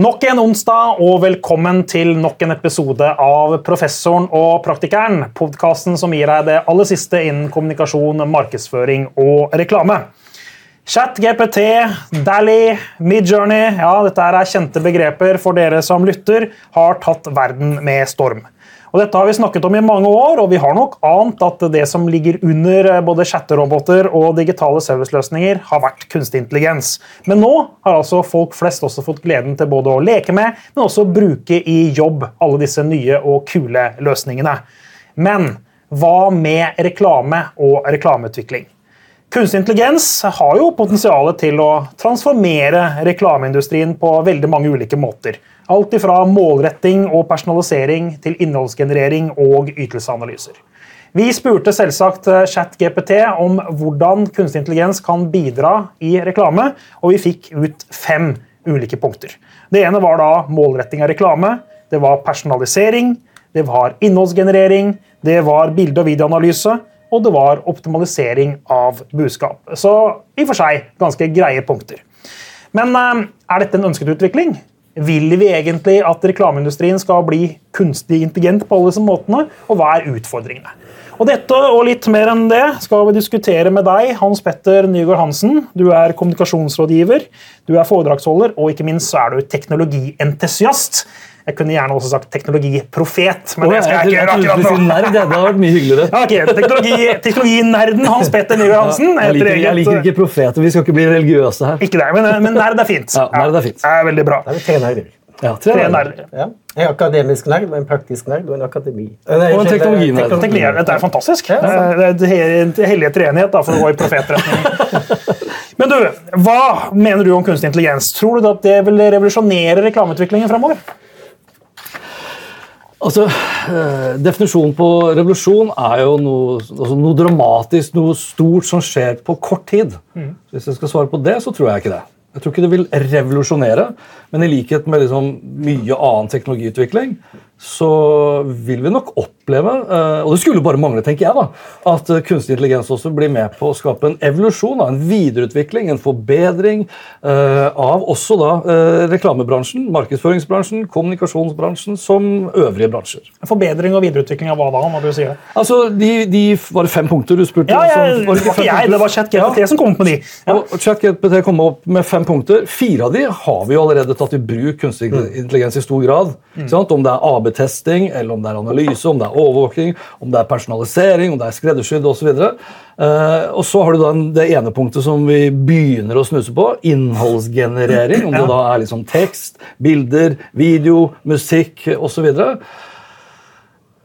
Nok en onsdag, og velkommen til nok en episode av Professoren og praktikeren. Podkasten som gir deg det aller siste innen kommunikasjon, markedsføring og reklame. Chat, GPT, Dally, Midjourney ja, dette er kjente begreper for dere som lytter, har tatt verden med storm. Og Dette har vi snakket om i mange år, og vi har nok ant at det som ligger under eh, både chatteroboter og digitale serviceløsninger, har vært kunstig intelligens. Men nå har altså folk flest også fått gleden til både å leke med, men også bruke i jobb alle disse nye og kule løsningene. Men hva med reklame og reklameutvikling? Kunstig intelligens har jo potensial til å transformere reklameindustrien på veldig mange ulike måter. Alt ifra målretting og personalisering til innholdsgenerering og ytelsesanalyser. Vi spurte selvsagt eh, ChatGPT om hvordan kunstig intelligens kan bidra i reklame, og vi fikk ut fem ulike punkter. Det ene var da målretting av reklame, det var personalisering, det var innholdsgenerering, det var bilde- og videoanalyse, og det var optimalisering av budskap. Så i og for seg ganske greie punkter. Men eh, er dette en ønsket utvikling? Vil vi egentlig at reklameindustrien skal bli kunstig intelligent på alle disse måtene, og hva er utfordringene? Og Dette og litt mer enn det skal vi diskutere med deg, Hans Petter Nygaard Hansen. Du er kommunikasjonsrådgiver, du er foredragsholder, og ikke minst er du teknologientusiast. Jeg kunne gjerne også sagt teknologiprofet, men det skal jeg ikke gjøre akkurat nå. Nerd, det hadde vært mye hyggeligere. Ok, teknologi, Teknologinerden Hans Petter Nygaard Hansen. Jeg liker, jeg liker ikke profeter. Vi skal ikke bli religiøse her. Ikke det, men, men nerd er fint. Ja, nerd er fint. Ja, er veldig bra. Det er tre nerder. Ja, tre Tre nerder. Ja. En akademisk nerd, en praktisk nerd og en akademi. Og en teknologinerd. Teknologi, Dette er fantastisk. Ja, Det er en hellig treenighet for å gå i profetretning. Men du, hva mener du om kunstig intelligens? Tror du at det vil revolusjonere reklameutviklingen? Altså, eh, Definisjonen på revolusjon er jo noe, altså noe dramatisk, noe stort som skjer på kort tid. Hvis jeg skal svare på det, så tror jeg ikke det. Jeg tror ikke det vil revolusjonere, men i likhet med liksom mye annen teknologiutvikling, så vil vi nok oppleve, eh, og det skulle bare mangle, tenker jeg, da, at kunstig intelligens også blir med på å skape en evolusjon, en videreutvikling, en forbedring eh, av også da eh, reklamebransjen, markedsføringsbransjen, kommunikasjonsbransjen, som øvrige bransjer. Forbedring og videreutvikling av hva da? når du sier det? Altså, de, de Var det fem punkter du spurte? Ja, jeg, som- det var ikke jeg, det var ChatGPT som kom opp med de. Ja. ChatGPT kom opp med fem punkter. Fire av de har vi jo allerede tatt i bruk kunstig intelligens i stor grad. Mm. sant? Om det er AB-testing, eller om det er analyse, om det er overvåking, om det er personalisering, om det er skreddersydd osv. Uh, og så har du da det ene punktet som vi begynner å snuse på. Innholdsgenerering. Om det da er liksom tekst, bilder, video, musikk osv.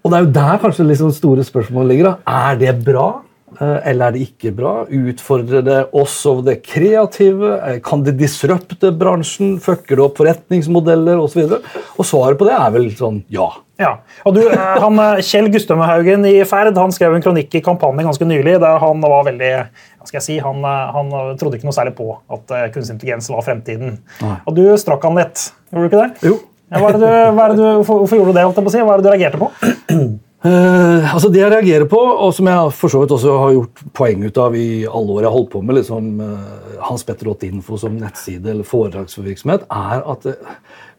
Og det er jo der kanskje liksom store spørsmålet ligger. da. Er det bra, eh, eller er det ikke bra? Utfordrer det oss over det kreative? Eh, Kan det disrupte bransjen? Fucker det opp forretningsmodeller osv.? Og, og svaret på det er vel sånn ja. Ja. Og du, eh, han, eh, Kjell Gustavhaugen i Ferd han skrev en kronikk i kampanjen ganske nylig der han var veldig hva skal jeg si, han, eh, han trodde ikke noe særlig på at eh, kunstig intelligens var fremtiden. Nei. Og du strakk han litt, gjorde du ikke det? Jo. Ja, hva er det du, hva er det du, hvorfor, hvorfor gjorde du det? Hva er det du reagerte på? Eh, altså Det jeg reagerer på, og som jeg for så vidt også har gjort poeng ut av i alle år jeg har holdt på med liksom, uh, hanspetter.info som nettside eller foredragsvirksomhet, er at uh,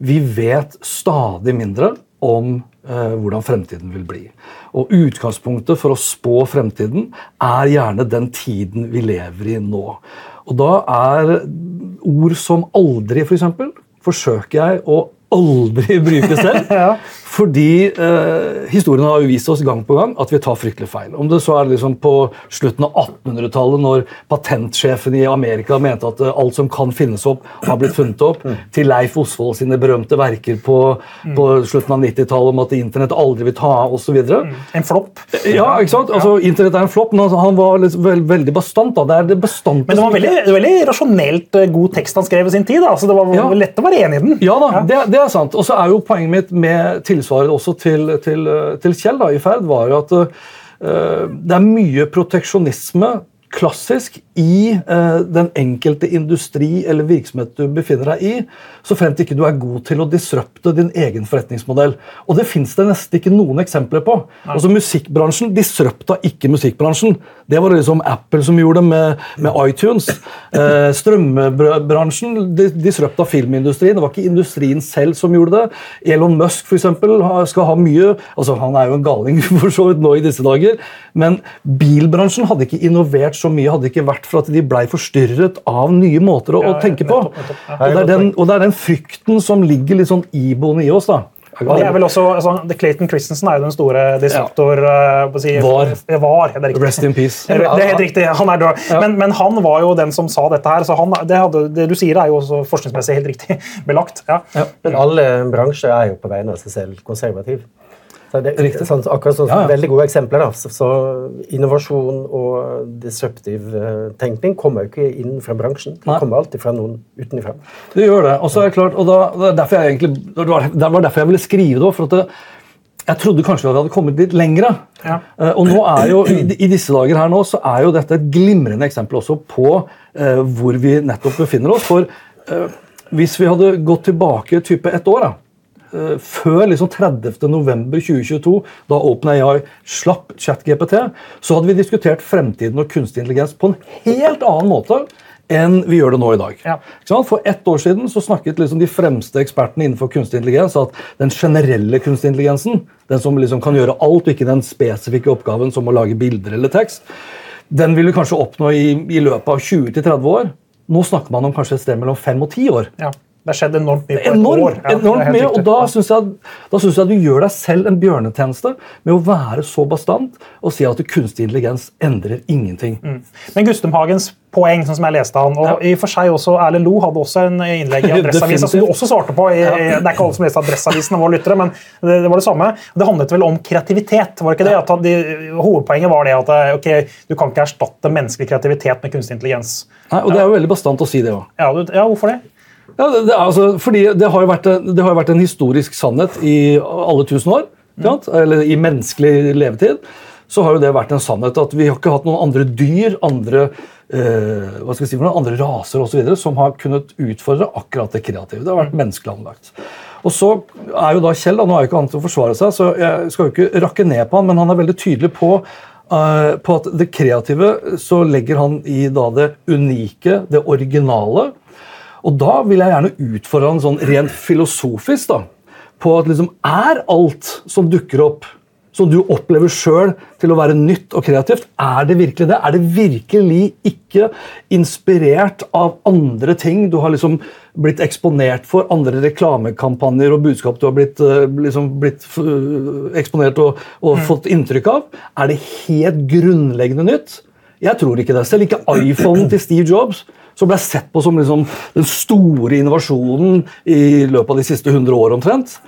vi vet stadig mindre om hvordan fremtiden vil bli. Og Utgangspunktet for å spå fremtiden er gjerne den tiden vi lever i nå. Og Da er ord som aldri, for eksempel, forsøker jeg å aldri bruke selv. Ja. Fordi eh, historien har jo vist oss gang på gang at vi tar fryktelig feil. Om det så er liksom på slutten av 1800-tallet, når patentsjefen i Amerika mente at eh, alt som kan finnes opp, har blitt funnet opp, til Leif Osvold sine berømte verker på, på slutten av 90-tallet om at internett aldri vil ta av, osv. En flopp. Ja, ikke sant? Altså, Internett er en flopp, men altså, han var liksom veld, veldig bastant. da. Det er det bastante Men det var veldig, det var veldig rasjonelt eh, god tekst han skrev i sin tid. Da. Så det var Ja. lett å være enig i den. Ja da, Det, det er sant. Og så er jo poenget mitt med tilsvaret også til, til, til Kjell da, i Ferd, var at eh, det er mye proteksjonisme klassisk i eh, den enkelte industri eller virksomhet du befinner deg i, så fremt ikke du er god til å disrupte din egen forretningsmodell. Og det fins det nesten ikke noen eksempler på. Altså Musikkbransjen disrupta ikke musikkbransjen. Det var liksom Apple som gjorde det med, med iTunes. Eh, strømbransjen disrupta filmindustrien. Det var ikke industrien selv som gjorde det. Elon Musk for eksempel, skal ha mye altså Han er jo en galning for så vidt nå i disse dager, men bilbransjen hadde ikke innovert så mye, hadde ikke vært for at de blei forstyrret av nye måter å, å tenke på. Og det, den, og det, er den, frykten som ligger litt sånn iboende i oss. da. Og det er vel også, altså, Clayton Christensen er jo den store disruptor. Ja. Uh, si, var. var det Rest in peace. Det er helt riktig, han er død. Ja. Men, men, han var jo den som sa dette her. så han, det, hadde, det, du sier er jo også forskningsmessig helt riktig belagt. Ja. Men alle bransjer er jo på vegne av seg selv konservativ. Så det, sånn, akkurat sånn, ja, ja. Veldig gode eksempler. Da. Så, så, Innovasjon og disruptiv uh, tenkning kommer jo ikke inn fra bransjen. Det kommer alltid fra noen utenfra. Det gjør det. Og så er det klart, og da, det, derfor jeg egentlig, det var derfor jeg ville skrive det. for at det, jeg trodde kanskje vi hadde kommet litt lengre. Ja. Uh, og nå er jo, i, i, disse dager her nå, så er jo dette et glimrende eksempel også på uh, hvor vi nettopp befinner oss. For hvis vi hadde gått tilbake type ett år da, Eh, før liksom 30.11.2022, da OpenAI slapp ChatGPT, så hadde vi diskutert fremtiden og kunstig intelligens på en helt annen måte enn vi gjør det nå i dag. Ja. For ett år siden så snakket liksom de fremste ekspertene innenfor kunstig intelligens at den generelle kunstig intelligensen, den som liksom kan gjøre alt, og ikke den spesifikke oppgaven som å lage bilder eller tekst, den vil vi kanskje oppnå i, i løpet av 20-30 år. Nå snakker man om kanskje et sted mellom 5 og 10 år. Ja. Det har skjedd enormt mye på enormt, et år. Ja, enormt mye, og Da syns jeg, jeg, at du gjør deg selv en bjørnetjeneste med å være så bastant og si at kunstig intelligens endrer ingenting. Mm. Men Gustumhagens poeng, sånn som jeg leste han, og ja. i og for seg også Erlend Lo hadde også en innlegg i Adresseavisa som du også svarte på. I, ja. Det er ikke alle som leser Adresseavisen våre lyttere, men det, det, var det samme. Det handlet vel om kreativitet. var det ikke det? At de, Hovedpoenget var det at okay, du kan ikke erstatte menneskelig kreativitet med kunstig intelligens. Nei, og Det er jo veldig bastant å si det òg. Ja, ja, hvorfor det? Ja, det, altså, fordi det har, jo vært, det har vært en historisk sannhet i alle tusen år. Mm. Eller i menneskelig levetid. Så har jo det vært en sannhet at vi har ikke hatt noen andre dyr, andre, eh, hva skal jeg si, noen andre raser videre, som har kunnet utfordre akkurat det kreative. Det har vært menneskelig anlagt. Og så er jo da Kjell, da, nå er jo ikke han til å forsvare seg, så jeg skal jo ikke rakke ned på han, men han er veldig tydelig på, uh, på at det kreative så legger han i da det unike, det originale. Og da vil jeg gjerne utfordre han sånn rent filosofisk da, på at liksom er alt som dukker opp, som du opplever sjøl til å være nytt og kreativt, er det virkelig det? Er det virkelig ikke inspirert av andre ting du har liksom blitt eksponert for, andre reklamekampanjer og budskap du har blitt, eh, liksom blitt eh, eksponert og, og mm. fått inntrykk av? Er det helt grunnleggende nytt? Jeg tror ikke det. Selv ikke iPhonen til Steve Jobs som ble sett på som liksom den store innovasjonen i løpet av de siste 100 år omtrent,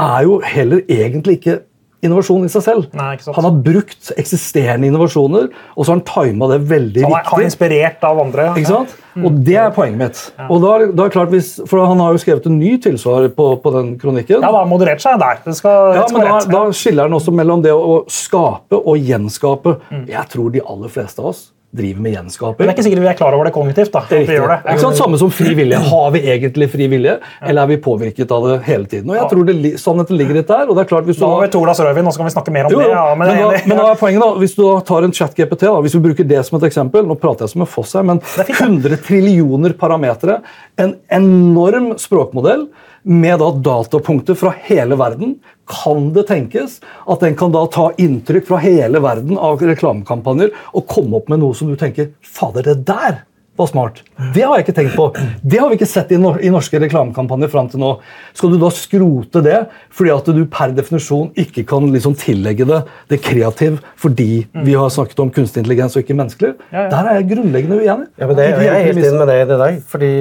er jo heller egentlig ikke innovasjon i seg selv. Nei, han har brukt eksisterende innovasjoner, og så har han tima det veldig riktig. Han er inspirert av andre. Ikke sant? Mm. Og Det er poenget mitt. Ja. Og da, da er klart hvis, for Han har jo skrevet en ny tilsvar på, på den kronikken. Ja, da moderert seg der. Det skal, ja, men da, da, skiller han også mellom det å skape og gjenskape. Mm. Jeg tror de aller fleste av oss driver med gjenskaper. Men det er ikke sikkert vi er klar over det kognitivt. da. Det er det. Ikke sant? Samme som fri vilje. Har vi egentlig fri vilje, eller er vi påvirket av det hele tiden? Og jeg tror det, Sannheten ligger litt der. og det er klart hvis du... Da har vi to glass rødvin, nå skal vi snakke mer om jo, det. Ja, men, men, da, men, da, er poenget da, Hvis du tar en chat-GPT, hvis vi bruker det som et eksempel Nå prater jeg som en foss her, men 100 trillioner parametere, en enorm språkmodell med da datapunkter fra hele verden, kan det tenkes at den kan da ta inntrykk fra hele verden av reklamekampanjer og komme opp med noe som du tenker Fader, det der var smart. Det har jeg ikke tenkt på. Det har vi ikke sett i, norske reklamekampanjer fram til nå. Skal du da skrote det fordi at du per definisjon ikke kan liksom tillegge det det kreativ fordi vi har snakket om kunstig intelligens og ikke menneskelig? Ja, ja. Der er jeg grunnleggende uenig. Ja, men det, jeg er helt enig med deg i det der. Fordi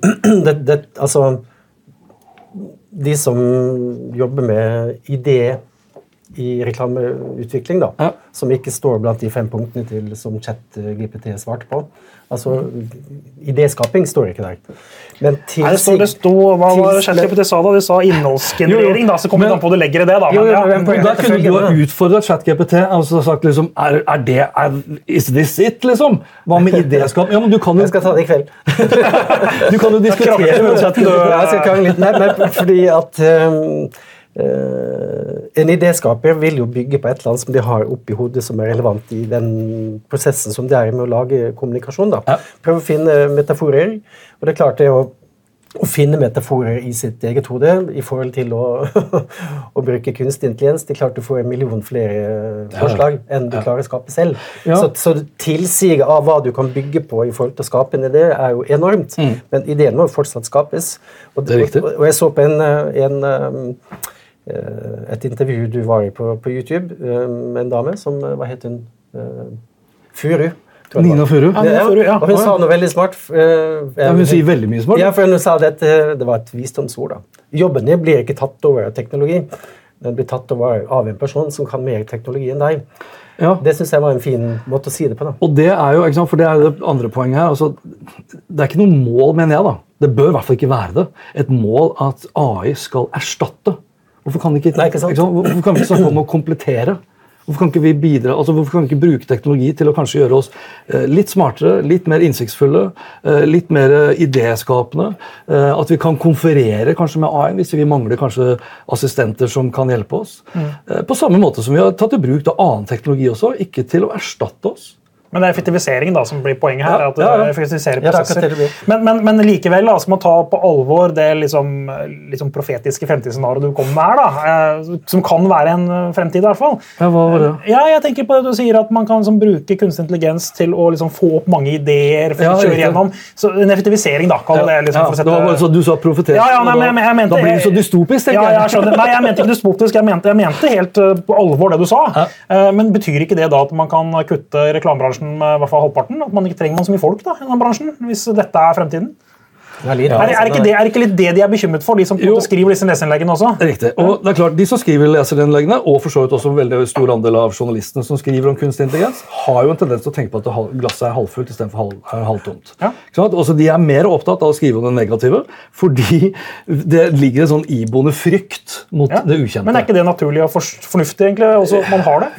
det, det, altså de som jobber med idé i reklameutvikling, da, Ja. som ikke står blant de fem punktene til, som ChatGPT svarte på. Altså, Idéskaping står ikke der. Men til Nei, det står, det står, hva var det ChatGPT sa da? De sa innholdsgenerering, da, så kommer det an på du legger i det. da. Jo, jo, Men, men ja. Da kunne du ha utfordret ChatGPT altså sagt liksom, er, er det, er, Is this it, liksom? Hva med idéskap? Ja, men du kan jo, Jeg skal ta det i kveld. du kan jo diskutere med ChatGPT. Jeg skal krangle litt. Nei, men fordi at eh, En idéskaper vil jo bygge på et eller annet som de har oppi hodet som er relevant i den prosessen som det er med å lage kommunikasjon. da. Ja. Prøve å finne metaforer. Og det er klart det å, å finne metaforer i sitt eget hode i forhold til å, å bruke kunstig intelligens. Det er klart du får en million flere forslag enn du klarer å skape selv. Ja. Så, så tilsiget av hva du kan bygge på i forhold til å skape en idé, er jo enormt. Men ideen må jo fortsatt skapes. Og, Mm. Det er riktig. og, og jeg så på en, eh, en eh, et intervju du var i på, på YouTube eh, med en dame som eh, Hva het hun? Eh, Furu. Nina. Furu. Ja, ja. Og hun sa noe veldig smart. eh, Ja, hun sier veldig mye smart. Ja, for hun sa det, det var et visdomsord. da. Jobben din blir ikke tatt over av teknologi. Den blir tatt over av en person som kan mer teknologi enn deg. Ja. Det syns jeg var en fin måte å si det på. da. Og det er jo, ikke sant, for det er det andre poenget her. altså, Det er ikke noe mål, mener jeg. da. Det bør i hvert fall ikke være det. Et mål at AI skal erstatte. Hvorfor kan, ikke, Nei, ikke? Hvorfor kan vi ikke snakke om å komplettere? Hvorfor kan ikke vi bidra, altså hvorfor kan vi ikke bruke teknologi til å kanskje gjøre oss eh, litt smartere, litt mer innsiktsfulle, eh, litt mer eh, idéskapende? At vi kan konferere kanskje med AI hvis vi mangler kanskje assistenter som kan hjelpe oss. Mm. på samme måte som vi har tatt i bruk annen teknologi også, ikke til å erstatte oss. Men det er effektivisering da, som blir poenget her. Ja, at ja, ja. er prosesser. det det men, men, men likevel da, man ta på alvor det liksom, liksom profetiske fremtidsscenarioet du kommer med her. da, eh, Som kan være en eh, fremtid, i hvert fall. Ja, hva var det? Ja, jeg tenker på det du sier at Man kan liksom, bruke kunstig intelligens til å liksom, få opp mange ideer. for Ja, å kjøre gjennom. Så En effektivisering, da. Kall det liksom, for å sette... var så Du sa profetisk, Ja, ja, nei, men jeg, jeg mente, da blir det så dystopisk, tenker ja, jeg. skjønner. Nei, jeg mente ikke dystopisk, jeg mente, jeg mente helt eh, på alvor det du sa. Men betyr ikke det da at man kan kutte reklamebransjen med i hvert fall halvparten? At man ikke trenger man så mye folk da, i den bransjen, hvis dette er fremtiden? Ja, litt, Er, er, ikke det, er ikke litt det de er bekymret for, de som skriver disse leserinnleggene også? Riktig. Og det er klart, De som skriver leserinnleggene, og for så vidt også en veldig stor andel av journalistene som skriver om kunstig intelligens, har jo en tendens til å tenke på at glasset er halvfullt istedenfor halv, er halvtomt. Ja. Også de er mer opptatt av å skrive om det negative, fordi det ligger en sånn iboende frykt mot Ja. det ukjente. Men er ikke det naturlig og fornuftig, egentlig? Også, man har det?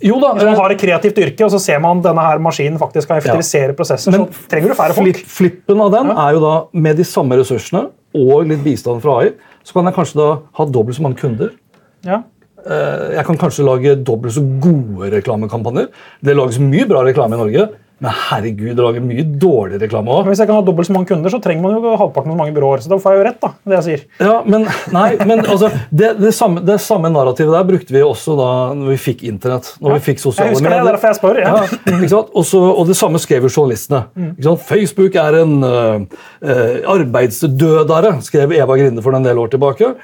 Jo da, Hvis man har et kreativt yrke, og så ser man denne her maskinen faktisk kan effektivisere prosesser, Men så trenger du færre folk. Flipp, flippen av den er jo da med de samme ressursene og litt bistand fra AI, så kan jeg kanskje da ha dobbelt så mange kunder. Ja. Eh, Jeg kan kanskje lage dobbelt så gode reklamekampanjer. Det lages mye bra reklame i Norge, men herregud, det lager mye dårlig reklame òg. hvis jeg kan ha dobbelt så mange kunder, så trenger man jo halvparten så mange byråer. Så da får jeg jo rett, da. det jeg sier. Ja, men, nei, men altså, det, det, samme, det samme narrativet der brukte vi også da når vi fikk internett. Når vi fikk sosiale medier. Jeg husker det, derfor jeg spør. Ja. Ja? Også, og det samme skrev jo journalistene. Sant? Facebook er en uh, arbeidsdødare, skrev Eva Grinde for en del år tilbake.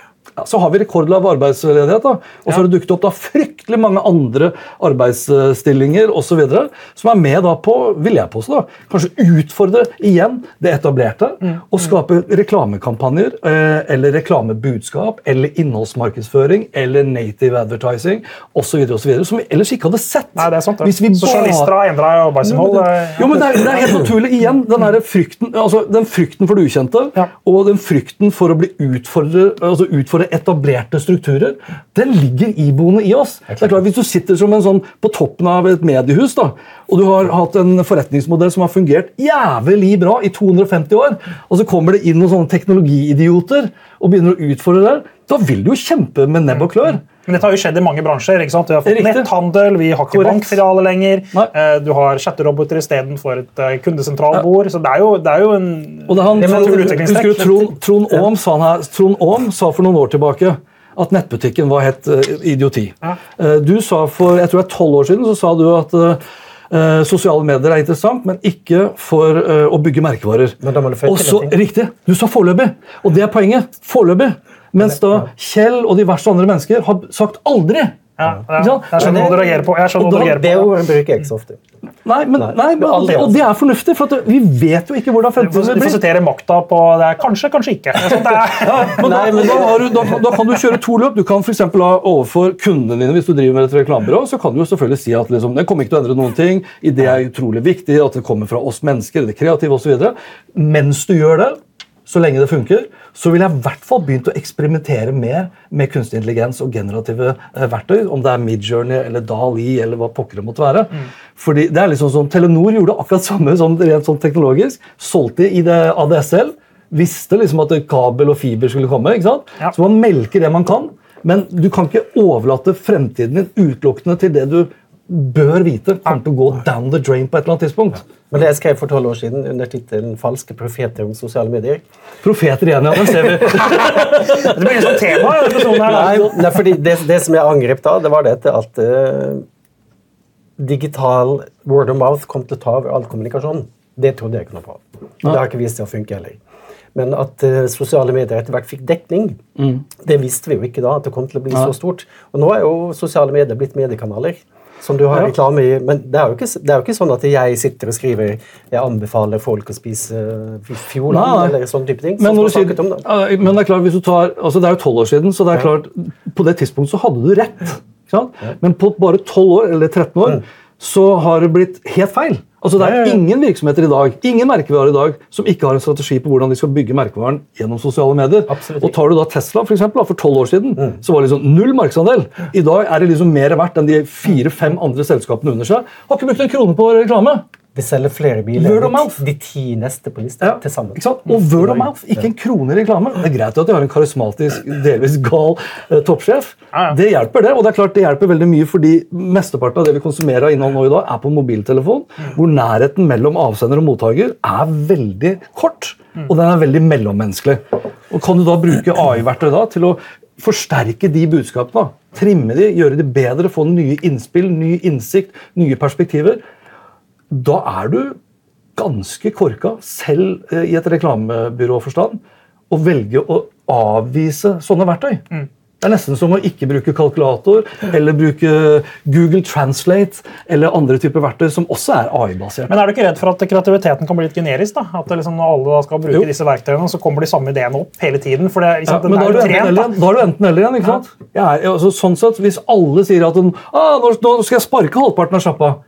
Så har vi rekordlav arbeidsledighet, da. og så har det dukket opp da fryktelig mange andre arbeidsstillinger og så videre, som er med da på vil jeg påstå, da, kanskje utfordre igjen det etablerte. Og skape reklamekampanjer eh, eller reklamebudskap eller innholdsmarkedsføring eller native advertising osv. som vi ellers ikke hadde sett. Nei, det er sant. Det. Hvis vi Så bare- journalister har endra arbeidsinnhold. eh, jo, men det er, det er helt naturlig igjen. Den, frykten, altså, den frykten for det ukjente Ja. og den frykten for å bli utfordret, altså utfordre etablerte strukturer, den ligger iboende i oss. Det er klart, Hvis du sitter som en sånn på toppen av et mediehus da, og du har hatt en forretningsmodell som har fungert jævlig bra i 250 år, og så kommer det inn noen sånne teknologiidioter og begynner å utfordre det, da vil du jo kjempe med nebb og klør. Men dette har jo skjedd i mange bransjer. ikke sant? Vi har fått Riktig. netthandel, vi har ikke bankfilialer lenger. Nei. eh, Du har chatteroboter istedenfor et kundesentralbord. kundesentralbord. Så det er jo, det er jo en Og det han, husker du Trond, Trond, Aam sa han her, Trond Aam sa for noen år tilbake at nettbutikken var helt eh, idioti. Ja. Eh, du sa for jeg tror det er tolv år siden så sa du at eh, sosiale medier er interessant, men ikke for eh, å bygge merkevarer. Men da må du føye til så- Riktig! Du sa foreløpig. Og det er poenget. Foreløpig. Mens da Kjell og diverse andre mennesker har sagt aldri. ja, ja. Jeg skjønner hva du reagerer på. Jeg skjønner hva du da- på. Det ordet bruker jeg ikke så ofte. Nei, Nei, men, nei, men, og, det, er fornuftig, for vi vet jo ikke hvordan fremtiden vil bli. Du får sitere makta på det er kanskje, kanskje ikke. Sånn, ja, men da, da, du, da, da, kan du kjøre to løp. Du kan f.eks. overfor kundene dine, hvis du driver med et reklamebyrå, så kan du jo selvfølgelig si at liksom, det kommer ikke til å endre noen ting. Det er utrolig viktig at det kommer fra oss mennesker, det kreative osv. Mens du gjør det, så lenge det funker, så ville jeg i hvert fall begynt å eksperimentere mer med kunstig intelligens og generative eh, verktøy. Om det er Midjourney eller Dali eller hva pokker det måtte være. Mm. Fordi det er liksom sånn, Telenor gjorde akkurat samme sånn, rent sånn teknologisk. Solgte i det ADSL. Visste liksom at kabel og fiber skulle komme. ikke sant? Ja. Så man melker det man kan. Men du kan ikke overlate fremtiden din utelukkende til det du bør vite kommer til å gå down the drain på et eller annet tidspunkt. Men det jeg skrev for tolv år siden under tittelen 'Falske profeter om sosiale medier'. Profeter igjen, ja. Den ser vi. det blir et sånt tema. Nei, nei, fordi det, det, som jeg angrep da, det var dette at uh, digital word of mouth kom til å ta over all kommunikasjon. Det trodde jeg ikke noe på. Det har ikke vist seg å funke heller. Men at uh, sosiale medier etter hvert fikk dekning, mm. det visste vi jo ikke da. at det kom til å bli ja. så stort. Og nå er jo sosiale medier blitt mediekanaler som du har reklame i. Men det er, ikke, det er, jo ikke, sånn at jeg sitter og skriver jeg anbefaler folk å spise fjolan eller sånne type ting. Men, når du sier, om, men det er klart, hvis du tar, altså det er jo tolv år siden, så det er klart, på det tidspunktet så hadde du rett. Men på bare 12 år, eller 13 år mm. så har det blitt helt feil. Altså Det er ingen virksomheter i dag ingen merkevarer i dag, som ikke har en strategi på hvordan de skal bygge merkevaren gjennom sosiale medier. Absolutt. Og Tar du da Tesla for, eksempel, for 12 år siden, mm. så var det liksom null markedsandel. I dag er det liksom mer verdt enn de fire-fem andre selskapene under seg. Har ikke brukt en krone på reklame. Vi selger flere biler enn de ti neste på lista ja, til sammen. Og word of mouth, ikke en krone i reklame. Det er greit at de har en karismatisk, delvis gal uh, toppsjef. Ja, ja. Det hjelper, det. Og det er klart det hjelper veldig mye fordi mesteparten av det vi konsumerer av innhold nå i dag, er på mobiltelefon, mm. hvor nærheten mellom avsender og mottaker er veldig kort. Mm. Og den er veldig mellommenneskelig. Og Kan du da bruke AI-verktøy da til å forsterke de budskapene? Trimme de, gjøre de bedre, få nye innspill, ny innsikt, nye perspektiver? Da er du ganske korka, selv eh, i et reklamebyråforstand, å velge å avvise sånne verktøy. Mm. Det er nesten som å ikke bruke kalkulator eller bruke Google Translate eller andre typer verktøy som også er AI-basert. Men er du ikke redd for at kreativiteten kan bli litt generisk? da? At liksom Når alle skal bruke jo. disse verktøyene, så kommer de samme ideene opp hele tiden? for det, ja, men da, er trent, da. da er du enten eller igjen. ikke sant? Ja. Ja, altså, sånn sett, Hvis alle sier at ah, nå, nå skal jeg sparke halvparten av sjappa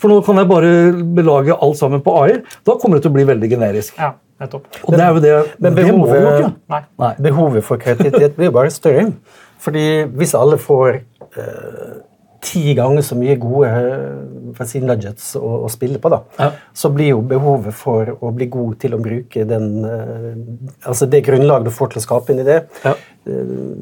for nå kan jeg bare belage alt sammen på AI. Da kommer det til å bli veldig generisk. Ja, nettopp. Og det er jo det, Men behovet, det jo ikke. Nei. behovet for kreativitet blir jo bare større. Fordi hvis alle får eh, ti ganger så mye gode for si, nudgets å, å, spille på, da, ja. så blir jo behovet for å bli god til å bruke den, uh, altså det grunnlaget du får til å skape en idé ja. uh,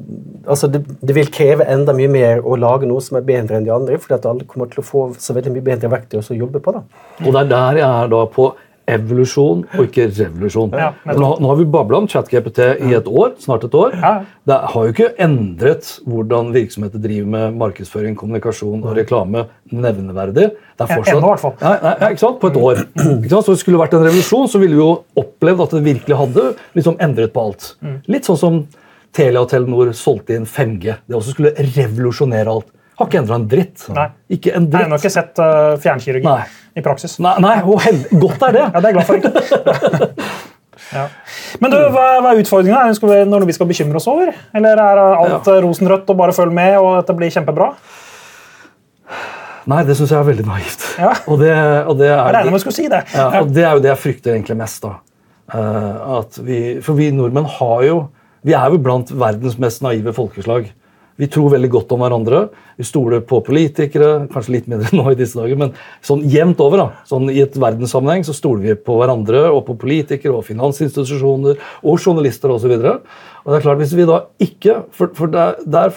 altså det, det, vil kreve enda mye mer å lage noe som er bedre enn de andre, fordi at alle kommer til å få så veldig mye bedre verktøy å jobbe på. da. Og det er der jeg er da på evolusjon og ikke revolusjon. Ja, nå, nå, har vi babla om ChatGPT i et år, snart et år. Ja. Det har jo ikke endret hvordan virksomheter driver med markedsføring, kommunikasjon og reklame nevneverdig. Det er fortsatt, Ennå, hvert. Ja, nei, ikke sant? På et år. Ikke sant? Så det skulle vært en revolusjon, så ville vi jo opplevd at det virkelig hadde liksom endret på alt. Mm. Litt sånn som Telia og Telenor solgte inn 5G. Det også skulle revolusjonere alt. Har ikke endra en dritt. Nei. Ikke en dritt. Nei, jeg har ikke sett uh, fjernkirurgi nei. I praksis. Nei, nei og godt er det. ja, det er jeg glad for. ja. Men du, hva, hva er utfordringa? Er det noe vi skal bekymre oss over? Eller er alt ja. rosenrødt og bare følg med, og dette blir kjempebra? Nei, det syns jeg er veldig naivt. Ja. Og det, og det er, jeg med skulle si det. Ja, og det er jo det jeg frykter egentlig mest. da. Uh, vi, for vi nordmenn har jo Vi er jo blant verdens mest naive folkeslag. Vi tror veldig godt om hverandre. Vi stoler på politikere, kanskje litt mindre nå i disse dager, men sånn jevnt over. da, sånn I et verdenssammenheng så stoler vi på hverandre og på politikere og finansinstitusjoner og journalister osv. Og, og det er klart, hvis vi da ikke For, for der, der,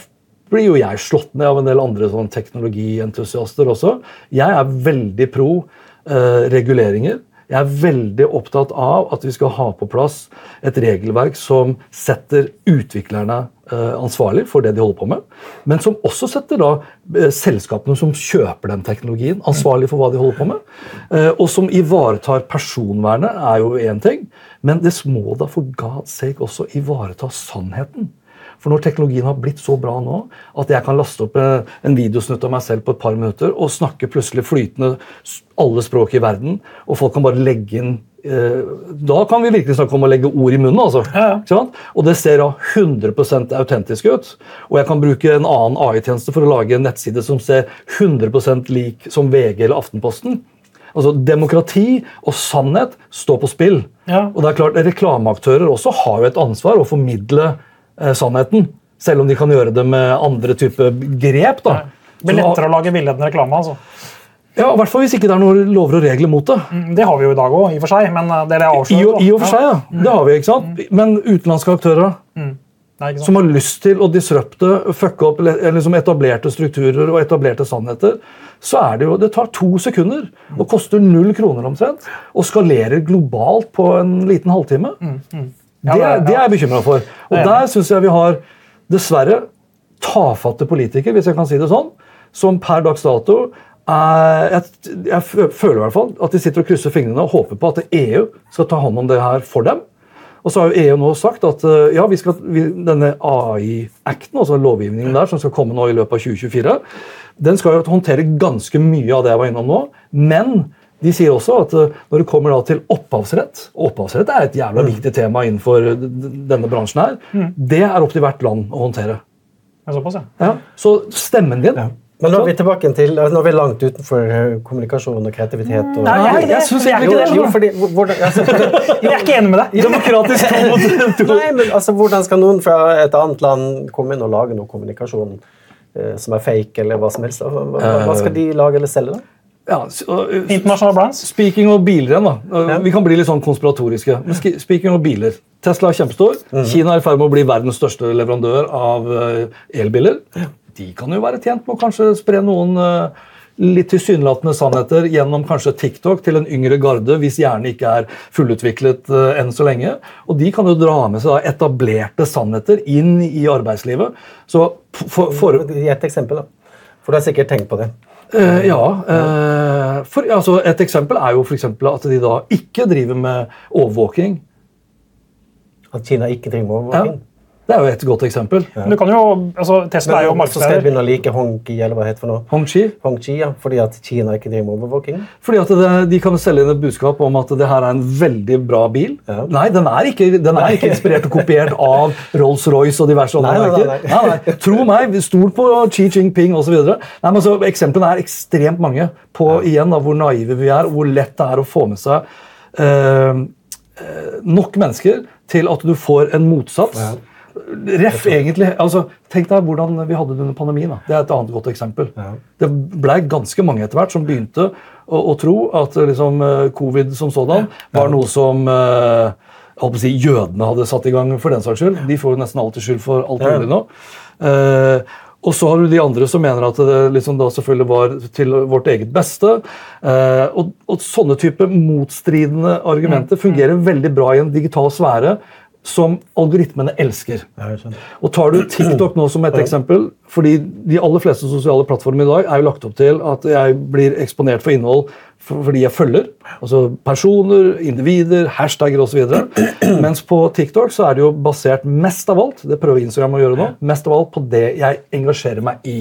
blir jo jeg slått ned av en del andre sånn teknologientusiaster også. Jeg er veldig pro eh, reguleringer. Jeg er veldig opptatt av at vi skal ha på plass et regelverk som setter utviklerne Eh, ansvarlig for det de holder på med, men som også setter da eh, selskapene som kjøper den teknologien, ansvarlig for hva de holder på med. Eh, og som ivaretar personvernet, er jo én ting, men det må da for God's sake også ivareta sannheten. For når teknologien har blitt så bra nå at jeg kan laste opp eh, en videosnutt av meg selv på et par minutter og snakke plutselig flytende alle språk i verden, og folk kan bare legge inn eh, da kan vi virkelig snakke om å legge ord i munnen. altså. Ja. Og det ser da 100% autentisk ut. Og jeg kan bruke en annen AI-tjeneste for å lage en nettside som ser 100% lik som VG eller Aftenposten. Altså, Demokrati og sannhet står på spill. Ja. Og det er klart, Reklameaktører også har jo et ansvar å formidle sannheten. Selv om de kan gjøre det med andre typer grep. da. Det blir lettere å lage villedende reklame. altså. Ja, I hvert fall hvis ikke det er noen lover og regler mot det. Mm, Det har vi jo i dag òg, i og for seg. Men eh, det er det jeg I, avslører. da. I og for seg, ja. Det har vi, ikke sant? Men utenlandske aktører Nei, som har lyst til å disrupte, fucke opp liksom etablerte strukturer og etablerte sannheter, så er det jo Det tar to sekunder og koster null kroner omtrent. Og skalerer globalt på en liten halvtime. Ja, det, det er- jeg bekymra for. Og er der syns jeg vi har dessverre tafatte politikere, hvis jeg kan si det sånn, som per dags dato er, jeg, jeg føler i hvert fall at de sitter og krysser fingrene og håper på at EU skal ta hånd om det her for dem. Og så har jo EU nå sagt at eh, ja, vi skal, vi, denne AI-acten, altså lovgivningen der, som skal komme nå i løpet av 2024, den skal jo håndtere ganske mye av det jeg var innom nå. Men de sier også at eh, når det kommer da til opphavsrett og Opphavsrett er et jævla viktig tema innenfor d- denne bransjen. her, Det er opp til hvert land å håndtere. Såpass, ja. Ja. Så stemmen din Men nå er vi tilbake til, nå er vi langt utenfor eh, kommunikasjon og kreativitet. Og, Nei, jeg jeg er ikke det. jo, fordi, hvordan, altså, Jeg er ikke enig med deg. Demokratisk to mot to. nei, men altså, hvordan skal noen fra et annet land komme inn og lage noe kommunikasjon eh, som er fake, eller hva som helst? Hva, hva, hva skal de lage eller selge, da? Ja, uh, Internasjonale brands. Speaking of biler igjen, da. Uh, Vi kan bli litt sånn konspiratoriske. Men speaking of biler. Tesla er kjempestor. Kina er i ferd med å bli verdens største leverandør av uh, elbiler. De kan jo være tjent med å kanskje spre noen litt tilsynelatende sannheter gjennom kanskje TikTok til en yngre garde, hvis hjernen ikke er fullutviklet uh, enn så lenge. Og de kan jo dra med seg da etablerte sannheter inn i arbeidslivet. Så for, for, et eksempel, da. For du har sikkert tenkt på det. Eh, ja. eh, for, altså, et eksempel er jo for eksempel at de da ikke driver med overvåking. At Kina ikke driver med Ja. Det er jo et godt eksempel. Men du kan jo, altså Tesla er jo så skal begynne å like Hongqi, eller hva det heter for noe. Hongqi. Hongqi, ja, fordi at Kina ikke driver med overvåking. Fordi at det, De kan selge inn et budskap om at det her er en veldig bra bil. Ja. Nei, den er, ikke, den er ikke inspirert og kopiert av Rolls-Royce og diverse andre Nei, nei, nei. Nei, nei. Tro meg, stol på Xi Jinping osv. Altså, eksemplene er ekstremt mange på igjen da, hvor naive vi er, og hvor lett det er å få med seg eh, eh, nok mennesker til at du får en motsats. Ja. Ref, egentlig. Altså, tenk deg hvordan vi hadde det under pandemien. Da. Det er et annet godt eksempel. Ja. Det ble ganske mange etter hvert som begynte å, å tro at eh, liksom, eh, covid som sådan var noe som eh, si, jødene hadde satt i gang for den saks skyld. De får jo nesten alltid skyld for alt mulig nå. Eh, og så har du de andre som mener at det liksom da selvfølgelig var til vårt eget beste. Eh, og, og sånne type motstridende argumenter fungerer veldig bra i en digital sfære som algoritmene elsker. Og tar du TikTok nå som et eksempel, fordi de aller fleste sosiale plattformer i dag er jo lagt opp til at jeg blir eksponert for innhold fordi jeg følger. Altså personer, individer, hashtagger osv. Mens på TikTok så er det jo basert mest av alt det prøver Instagram å gjøre nå, mest av alt på det jeg engasjerer meg i.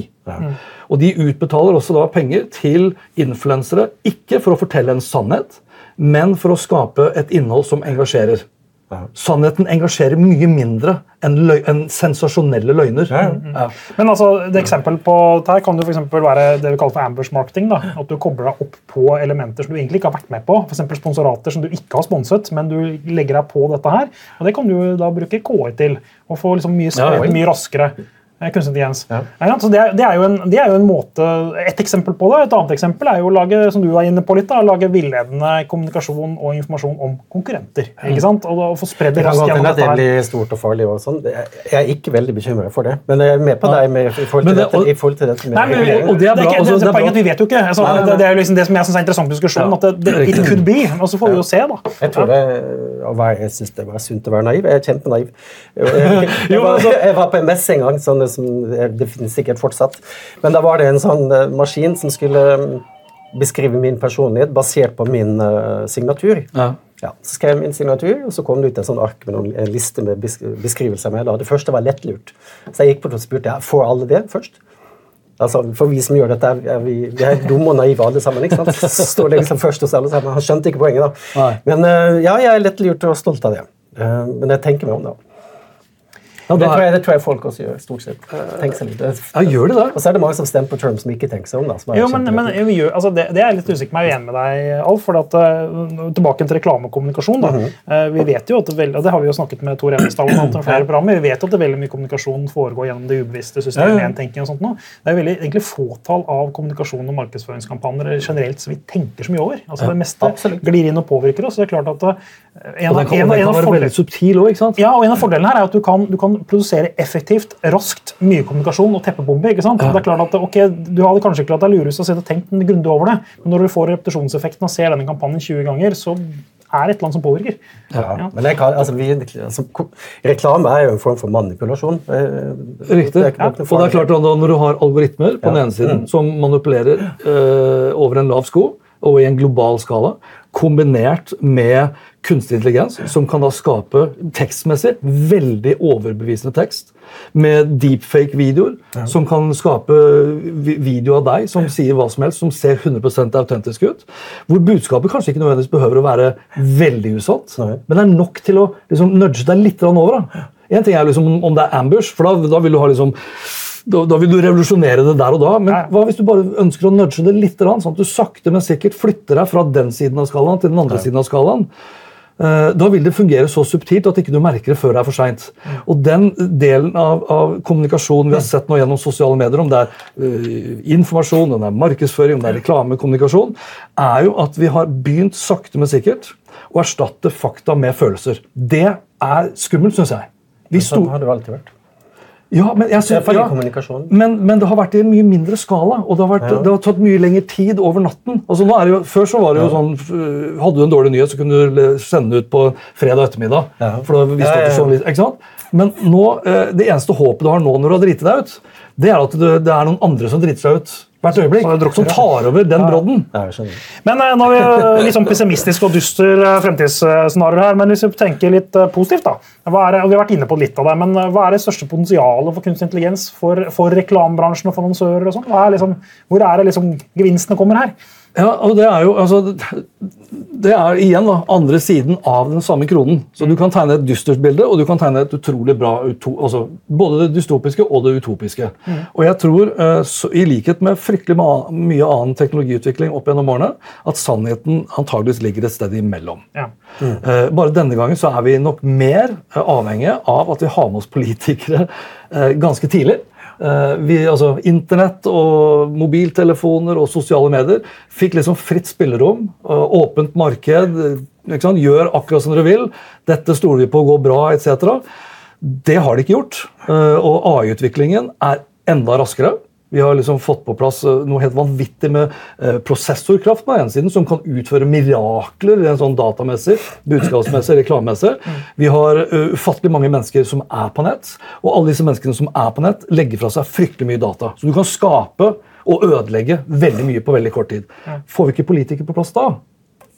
Og de utbetaler også da penger til influensere, ikke for å fortelle en sannhet, men for å skape et innhold som engasjerer. Ja. Sannheten engasjerer mye mindre enn, løg enn sensasjonelle løgner. Ja. Men altså, det eksempel på dette kan jo for eksempel være det vi kaller for ambush marketing. da, At du kobler deg opp på elementer som du egentlig ikke har vært med på. F.eks. sponsorater som du ikke har sponset, men du legger deg på dette her. og Det kan du da bruke KI til. Og få liksom mye, Ja, ja. mye raskere. Kunstig intelligens. Ja. Ja, så det, er, det, er jo en, det er jo en måte, Et eksempel på det. Et annet eksempel er jo å lage som du var inne på litt, da, lage villedende kommunikasjon og informasjon om konkurrenter. ikke sant? Og, og få spredd Det kan raskt godt gjennom hende at det blir stort og farlig. og sånn. Jeg er ikke veldig bekymret for det, men jeg er med på deg med, i, forhold til det- dette, i forhold til dette med Nei, men, regulering. og det er bra, det, altså, det, det er poenget at Vi vet jo ikke. Altså, Nei, nei, nei. Det, det er jo liksom det som jeg syns er interessant diskusjon, diskusjonen. Ja, at det, it could be, og så får vi jo se, da. Jeg tror det, og jeg synes det var sunt å være naiv. Jeg er kjempenaiv. Jeg, jeg, var, jeg var på en messe en gang, sånne som, det finnes sikkert fortsatt. Men da var det en sånn eh, maskin som skulle mm, beskrive min personlighet basert på min eh, signatur. Ja. Ja, Så skrev jeg min signatur, og så kom det ut en sånn ark med noen, en liste med beskrivelser. Med, det første var lettlurt. Så jeg gikk på og spurte jeg, får alle det først. Altså, for vi som gjør dette, er vi, vi er dumme og naive alle sammen. ikke sant? Så står det liksom først hos alle sammen. Han skjønte ikke poenget, da. Nei. Men uh, ja, jeg er lettlurt og stolt av det. Men jeg tenker meg om, da. Ja, det, tror jeg, det, tror jeg, folk også gjør. stort sett. Tenk seg litt. Ja, gjør det da? Og så er det mange som stemmer på Trump som ikke tenker seg om. da. jo, men, men gjør, altså, det, det, er jeg litt usikker på. Jeg er enig med deg, Alf. for at, uh, Tilbake til reklamekommunikasjon. da. Mm -hmm. uh, vi vet jo at det, og det har vi jo snakket med Tor Enestad om flere programmer, vi vet at det veldig mye kommunikasjon foregår gjennom det ubevisste systemet. Ja, og sånt nå. Det er veldig, egentlig fåtall av kommunikasjon og markedsføringskampanjer generelt som vi tenker så mye over. Altså, det meste Absolutt. glir inn og påvirker oss. så det er klart at en, og den kan, en, en, være veldig subtil òg. Ja, og en av fordelene her er at du kan, du kan produsere effektivt raskt, mye kommunikasjon og teppebombe. ikke sant? Ja. Det er klart at ok, Du hadde kanskje ikke latt deg lure ut og tenkt grundig over det, men når du får repetisjonseffekten og ser denne kampanjen 20 ganger, så er et eller annet som påvirker. Ja, ja. men kan, altså, vi, altså, Reklame er jo en form for manipulasjon. Riktig. Det ja. Og det er klart at Når du har algoritmer på den ene siden mm. som manipulerer øh, over en lav sko og i en global skala, kombinert med kunstig intelligens, som kan da skape tekstmessig veldig overbevisende tekst. Med deepfake-videoer, ja. som kan skape video av deg som sier hva som helst, som ser 100 autentisk ut. Hvor budskapet kanskje ikke nødvendigvis behøver å være veldig usant, men det er nok til å liksom, nudge deg litt over. da. En ting er liksom om det er ambush, for da, da vil du ha liksom da, da, vil du revolusjonere det der og da. Men hva hvis du bare ønsker å nudge det litt, sånn at du sakte, men sikkert flytter deg fra den siden av skalaen til den andre Nei. siden av skalaen? Eh, da vil det fungere så subtilt at ikke du merker det før det er for seint. Og den delen av, av, kommunikasjonen vi har sett nå gjennom sosiale medier, om det er uh, informasjon, om det er markedsføring, om det er reklamekommunikasjon, er jo at vi har begynt sakte, men sikkert å erstatte fakta med følelser. Det er skummelt, syns jeg. Vi sånn har det alltid vært. Ja, men, jeg synes, ja, men, men, det har vært i en mye mindre skala, og det har, vært, ja. det har tatt mye lengre tid over natten. Altså, jo, før så var det jo sånn Hadde du en dårlig nyhet, så kunne du sende ut på fredag ettermiddag. for da visste ja, du så litt, ikke sant? Men nå, eh, det eneste håpet du har nå når du har driti deg ut, det er at det, det er noen andre som driter seg ut hvert øyeblikk, som tar over den brodden. Men uh, Nå er vi uh, liksom pessimistisk og dyster uh, fremtidsscenario her, men hvis vi tenker litt positivt da, er, Vi har vært inne på litt av det, men hva er det største potensialet for kunstig intelligens for, for reklamebransjen og for annonsører? og sånn? Liksom, hvor er det liksom gevinstene kommer her? Ja, og Det er jo altså, det er igjen da, andre siden av den samme kronen. Så Du kan tegne et dystert bilde, og du kan tegne et utrolig bra altså, Både det dystopiske og det utopiske. Mm. Og jeg tror, eh, så, i likhet med fryktelig mye annen teknologiutvikling opp gjennom årene, at sannheten antageligvis ligger et sted imellom. Ja. Mm. Bare denne gangen så er vi nok mer eh, avhengige av at vi har med oss politikere ganske tidlig. Eh, vi, altså, Internett og mobiltelefoner og sosiale medier fikk liksom fritt spillerom. Åpent marked. Gjør akkurat som dere vil. Dette stoler vi på går bra, etc. Det har de ikke gjort. Eh, og AI-utviklingen er enda raskere. Vi har liksom fått på plass eh, noe helt vanvittig med eh, prosessorkraft på den ene siden, som kan utføre mirakler en sånn datamessig, budskapsmessig, reklamemessig. Vi har eh, ufattelig mange mennesker som er på nett, og alle disse menneskene som er på nett, legger fra seg fryktelig mye data. Så du kan skape og ødelegge veldig mye på veldig kort tid. Får vi ikke politikere på plass da,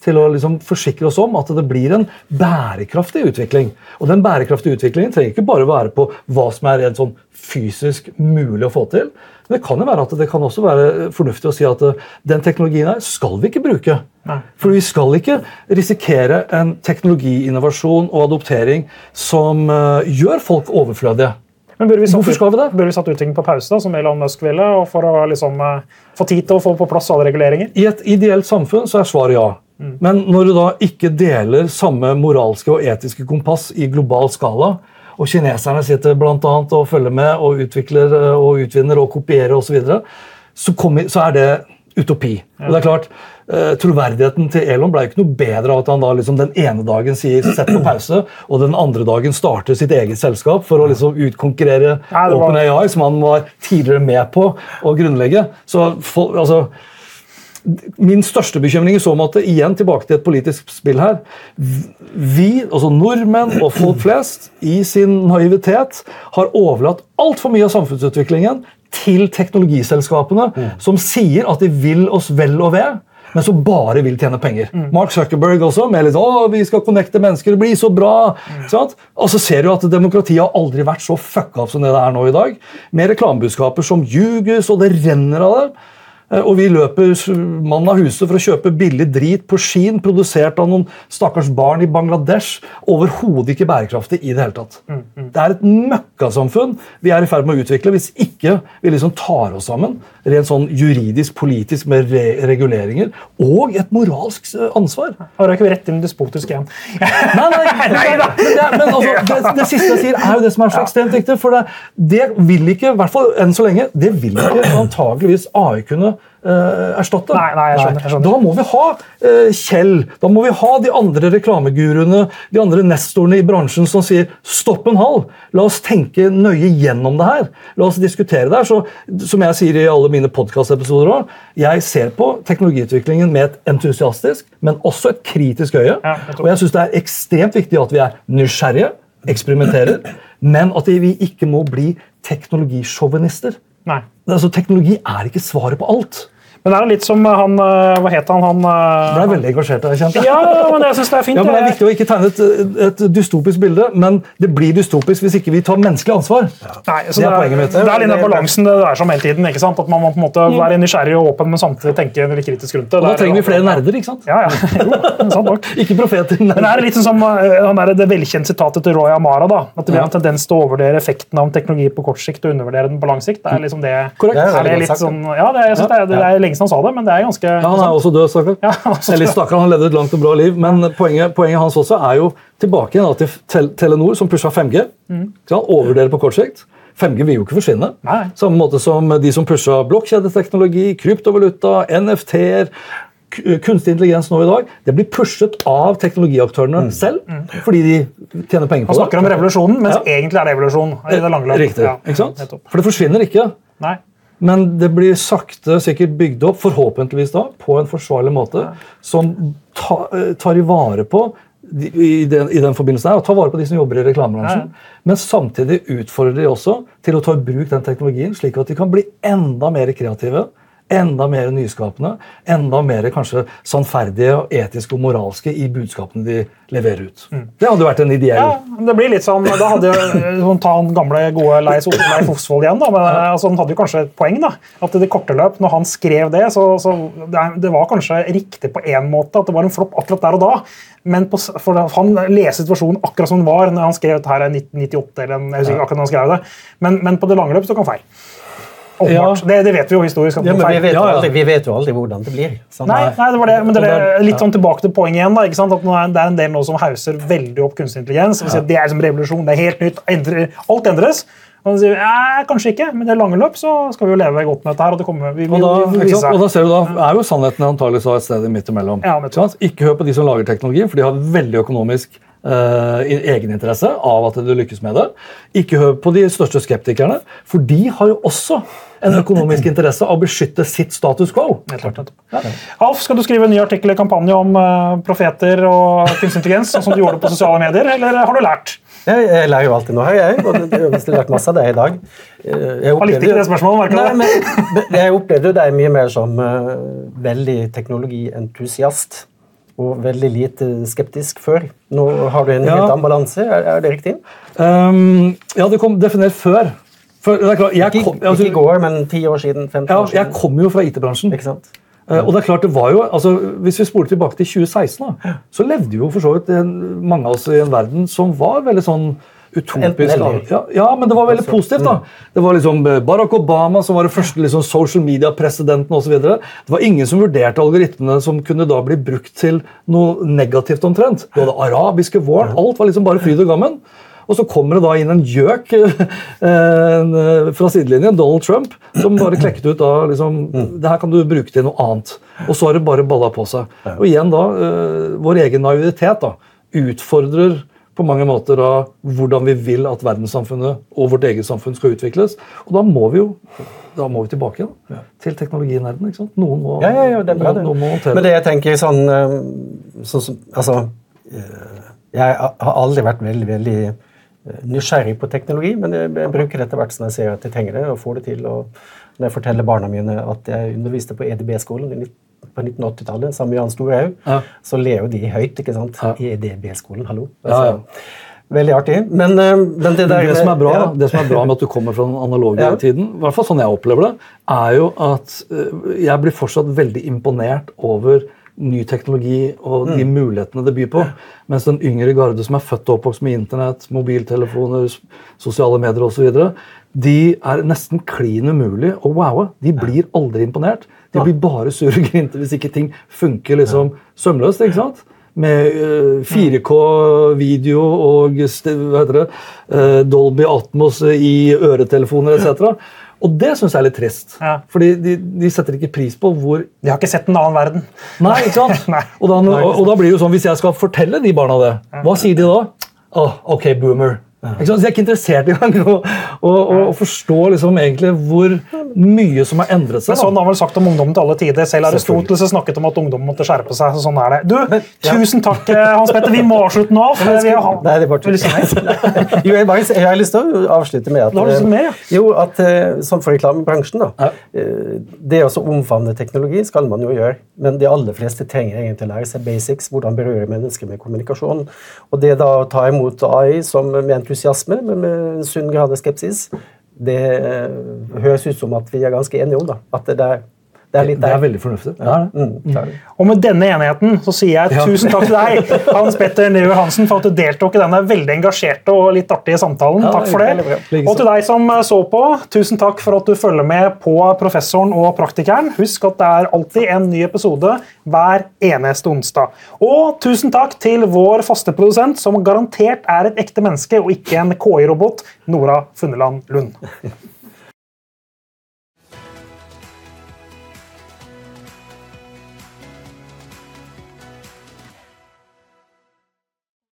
til å liksom forsikre oss om at det blir en bærekraftig utvikling. Og den bærekraftige utviklingen trenger ikke bare være på hva som er rent sånn fysisk mulig å få til. Men det kan jo være at det kan også være fornuftig å si at eh, den teknologien her skal vi ikke bruke. Nei. For vi skal ikke risikere en teknologiinnovasjon og adoptering som uh, gjør folk overflødige. Men bør vi satt, Hvorfor skal vi det? Burde vi satt utviklingen på pause, da, som Elon Musk ville, for å liksom, uh, få tid til å få på plass alle reguleringer? I et ideelt samfunn så er svaret ja. Mm. Men når du da ikke deler samme moralske og etiske kompass i global skala, og kineserne sitter blant annet og følger med og utvikler eh, og utvinner og kopierer osv., så, videre, så, så er det utopi. Og det er klart, uh, Troverdigheten til Elon ble ikke noe bedre av at han da liksom den ene dagen sier 'sett på pause', og den andre dagen starter sitt eget selskap for å liksom utkonkurrere ja, var... OpenAI, som han var tidligere med på å grunnlegge. Så altså, Min største bekymring i så måte, igjen tilbake til et politisk spill her Vi, altså nordmenn og folk flest, i sin naivitet har overlatt altfor mye av samfunnsutviklingen til teknologiselskapene, mm. som sier at de vil oss vel og ved. men som bare vil tjene penger. Mm. Mark Zuckerberg også, med litt å, vi skal connecte mennesker, det blir så bra. Mm. Og så ser du at demokratiet har aldri vært så fucka opp som det det er nå i dag. Med reklamebudskaper som ljuges, og det renner av det. Eh, og vi løper mann av huset for å kjøpe billig drit på Skien, produsert av noen stakkars barn i Bangladesh. Overhodet ikke bærekraftig i det hele tatt. Mm, mm. Det er et møkkasamfunn vi er i ferd med å utvikle hvis ikke vi liksom tar oss sammen rent sånn juridisk, politisk med re reguleringer og et moralsk eh, ansvar. Har du ikke rett inn despotisk igjen? nei, nei, nei, men, det, men altså, det, det, siste jeg sier, er jo det som er så ekstremt viktig. For det, det vil ikke, i hvert fall enn så lenge, det vil ikke antageligvis AI kunne erstatte. Nei, nei, jeg skjønner, jeg skjønner. Da må vi ha uh, Kjell, da må vi ha de andre reklameguruene, de andre nestorene i bransjen som sier stopp en halv, la oss tenke nøye gjennom det her. La oss diskutere det her. Så, som jeg sier i alle mine podkastepisoder òg, jeg ser på teknologiutviklingen med et entusiastisk, men også et kritisk øye. Ja, og jeg syns det er ekstremt viktig at vi er nysgjerrige, eksperimenterer, men at vi ikke må bli teknologisjåvinister. Nei. Altså, teknologi er ikke svaret på alt. Men det er litt som han eh, Hva het han? han eh, ble veldig engasjert. Jeg kjente. Ja, men jeg synes Det er fint. Ja, men det er viktig å ikke tegne et, et, dystopisk bilde, men det blir dystopisk hvis ikke vi tar menneskelig ansvar. Ja. Nei, det, er poenget mitt. Det er den balansen det er som hele tiden. ikke sant? At Man må på en måte mm. være nysgjerrig og åpen, men samtidig tenke litt kritisk rundt det. Og Da trenger vi flere nerder, ikke sant? Ja, ja. Jo, sant nok. ikke profeter. Nerder. Men det er litt som eh, han der, det velkjente sitatet til Roy Amara. da, At vi har en tendens til å overvurdere effekten av teknologi på kort sikt og undervurdere den på lang sikt. Det er liksom det. Korrekt. Er det, litt sånn, ja, det, jeg synes det, er, det er lenge siden han sa det, men det er ganske ja, Han er også død, stakkar. Ja, Eller stakkar, han levde et langt og bra liv. Men poenget, poenget hans også er jo tilbake igjen til tel Telenor, som pusha 5G. Mm. Overvurderer på kort sikt. 5G vil jo ikke forsvinne. Nei. Samme måte som de som pusha blokkjedeteknologi, kryptovaluta, NFT-er kunstig intelligens nå i dag det blir pushet av teknologiaktørene mm. selv. Mm. fordi de tjener penger på det. Han snakker om revolusjonen, mens ja. egentlig er det evolusjon. i det lange løpet. Riktig, ja. ikke sant? For det forsvinner ikke. Nei. Men det blir sakte sikkert bygd opp, forhåpentligvis da, på en forsvarlig måte, som ta, eh, tar i vare på i den, i den forbindelse der, og tar vare på de som jobber i reklamebransjen. Men samtidig utfordrer de også til å ta i bruk den teknologien, slik at de kan bli enda mer kreative enda mer nyskapende, enda mer kanskje sannferdige, og etiske og moralske i budskapene de leverer ut. Mm. Det hadde vært en ideell Ja, det blir litt sånn, Da hadde jo ta han gamle, gode Leif Osvold igjen. da, men ja. altså, Han hadde jo kanskje et poeng. da, at i det korte løp, når han skrev det, så, så det, var kanskje riktig på én måte, at det var en flopp akkurat der og da. Men på, for han leser situasjonen akkurat som den var når han skrev dette her i 1998. eller jeg husker ikke akkurat når han skrev det, men, men på det lange løp så kan han feil. Ja. Det, det, vet vi jo historisk. Ja, men vi vet, jo aldri, vi vet, jo aldri, hvordan det blir. Sånn. Nei, nei, det var det, men det er litt sånn tilbake til poenget igjen. Da, ikke sant? At Det er en del nå som hauser veldig opp kunstig intelligens. Ja. Det er som revolusjon, det er helt nytt. alt endres. Og sier ja, kanskje ikke, men i det lange løp så skal vi jo leve godt med dette. her, og det kommer, vi, og, da, vi, vi, og da ser du da, er jo sannheten antakeligvis et sted midt imellom. Ja, ikke hør på de som lager teknologi, for de har veldig økonomisk uh, egeninteresse av at du lykkes med det. Ikke hør på de største skeptikerne, for de har jo også en økonomisk interesse av å beskytte sitt status quo. Ja. Alf, skal du skrive en ny artikkel i kampanje om uh, profeter og kunstig intelligens, sånn som du gjorde på sosiale medier, eller har du lært? Jeg, jeg lærer jo alltid noe, jeg. og Jeg har lært masse av det i dag. Eh, jeg opplevde, ikke det spørsmålet, nei, men, jeg opplevde deg mye mer som uh, veldig teknologientusiast og veldig lite skeptisk før. Nå har du en ja. helt annen balanse, er, er, det riktig? Um, ja, det kom definert før. Klart, ikke, kom, altså, ikke i går, men ti år siden. 15 ja, år siden. Jeg kommer jo fra IT-bransjen. Ikke sant? Ja. og det er klart det var jo, altså, Hvis vi spoler tilbake til 2016, da, så levde jo for så vidt en, mange av oss i en verden som var veldig sånn utopisk. Ja, ja, men det var veldig altså, positivt. da. Mm. Det var liksom eh, Barack Obama som var den første liksom, social media-presidenten osv. Det var ingen som vurderte algoritmene som kunne da bli brukt til noe negativt omtrent. Du hadde arabiske våren. Alt var liksom bare fryd og gammen. Og så kommer det da inn en gjøk eh, fra sidelinjen, Donald Trump, som bare klekket ut da liksom, mm. det her kan du bruke til noe annet. Og så har det bare balla på seg. Og igjen da, eh, vår egen naivitet da, utfordrer på mange måter av hvordan vi vil at verdenssamfunnet og vårt eget samfunn skal utvikles. Og da må vi jo da må vi tilbake da, til teknologinerden. ikke sant? Noen må, ja, ja, ja, det er bra, noen, noen må Men det jeg tenker sånn, eh, sånn altså, eh, Jeg har aldri vært veldig veldig eh, nysgjerrig på teknologi, men jeg bruker det etter hvert som jeg ser at jeg trenger det, og får det til. og Når jeg forteller barna mine at jeg underviste på EDB-skolen på 1980-tallet, sammen med Jan Storhaug, Ja. så ler jo de høyt ikke sant? Ja. i EDB-skolen. Hallo. Ja, ja. Veldig artig. Men, eh, men det der Det som, er bra, det som er bra med at du kommer fra den analoge tiden, i hvert fall sånn jeg opplever det, er jo at øh, jeg blir fortsatt veldig imponert over ny teknologi og Mm. de mulighetene det byr på. Mens den yngre garde som er født og oppvokst med internett, mobiltelefoner, sosiale medier osv., de er nesten klin umulig å wowe. De blir aldri imponert. De blir bare sure og grinte hvis ikke ting funker liksom sømløst. ikke sant? Med øh, 4K-video og hva heter det, øh, Dolby Atmos i øretelefoner etc. Og det syns jeg er litt trist. Ja. Fordi de, de setter ikke pris på hvor De har ikke sett en annen verden. Nei, ikke sant? Nei. Og, da, og, og da blir det jo sånn, Hvis jeg skal fortelle de barna det, hva sier de da? Åh, ok, boomer. Så Jeg er ikke interessert i engang å, å, å, forstå liksom egentlig hvor mye som har endret seg. Men sånn har vel sagt om ungdommen til alle tider. Selv Aristoteles snakket om at ungdommen måtte skjerpe seg. så sånn er det. Du, ja. Tusen takk, eh, Hans Petter. Vi må avslutte nå. for vi har... Nei, det er bare nei? jo, jeg, bare, jeg har lyst til å avslutte med at, har lyst ja. jo, at sånn som for reklamebransjen, da, ja. det å omfavne teknologi skal man jo gjøre, men de aller fleste trenger egentlig å lære seg basics, hvordan berøre mennesker med kommunikasjon. Og det da å ta imot AI som med entusiasme, men med sunn grad av skepsis, det eh, høres ut som at vi er ganske enige om da, at det er, det er litt Det er veldig fornuftig. Ja. Ja, det. Mm. Og med denne enigheten så sier jeg Ja. tusen takk til deg, Hans Petter Neu Hansen, for at du deltok i denne veldig engasjerte og litt artige samtalen. Ja, takk for det. Og til deg som så på, tusen takk for at du følger med på Professoren og Praktikeren. Husk at det er alltid en ny episode hver eneste onsdag. Og tusen takk til vår faste produsent, som garantert er et ekte menneske og ikke en KI-robot, Nora Funneland Lund.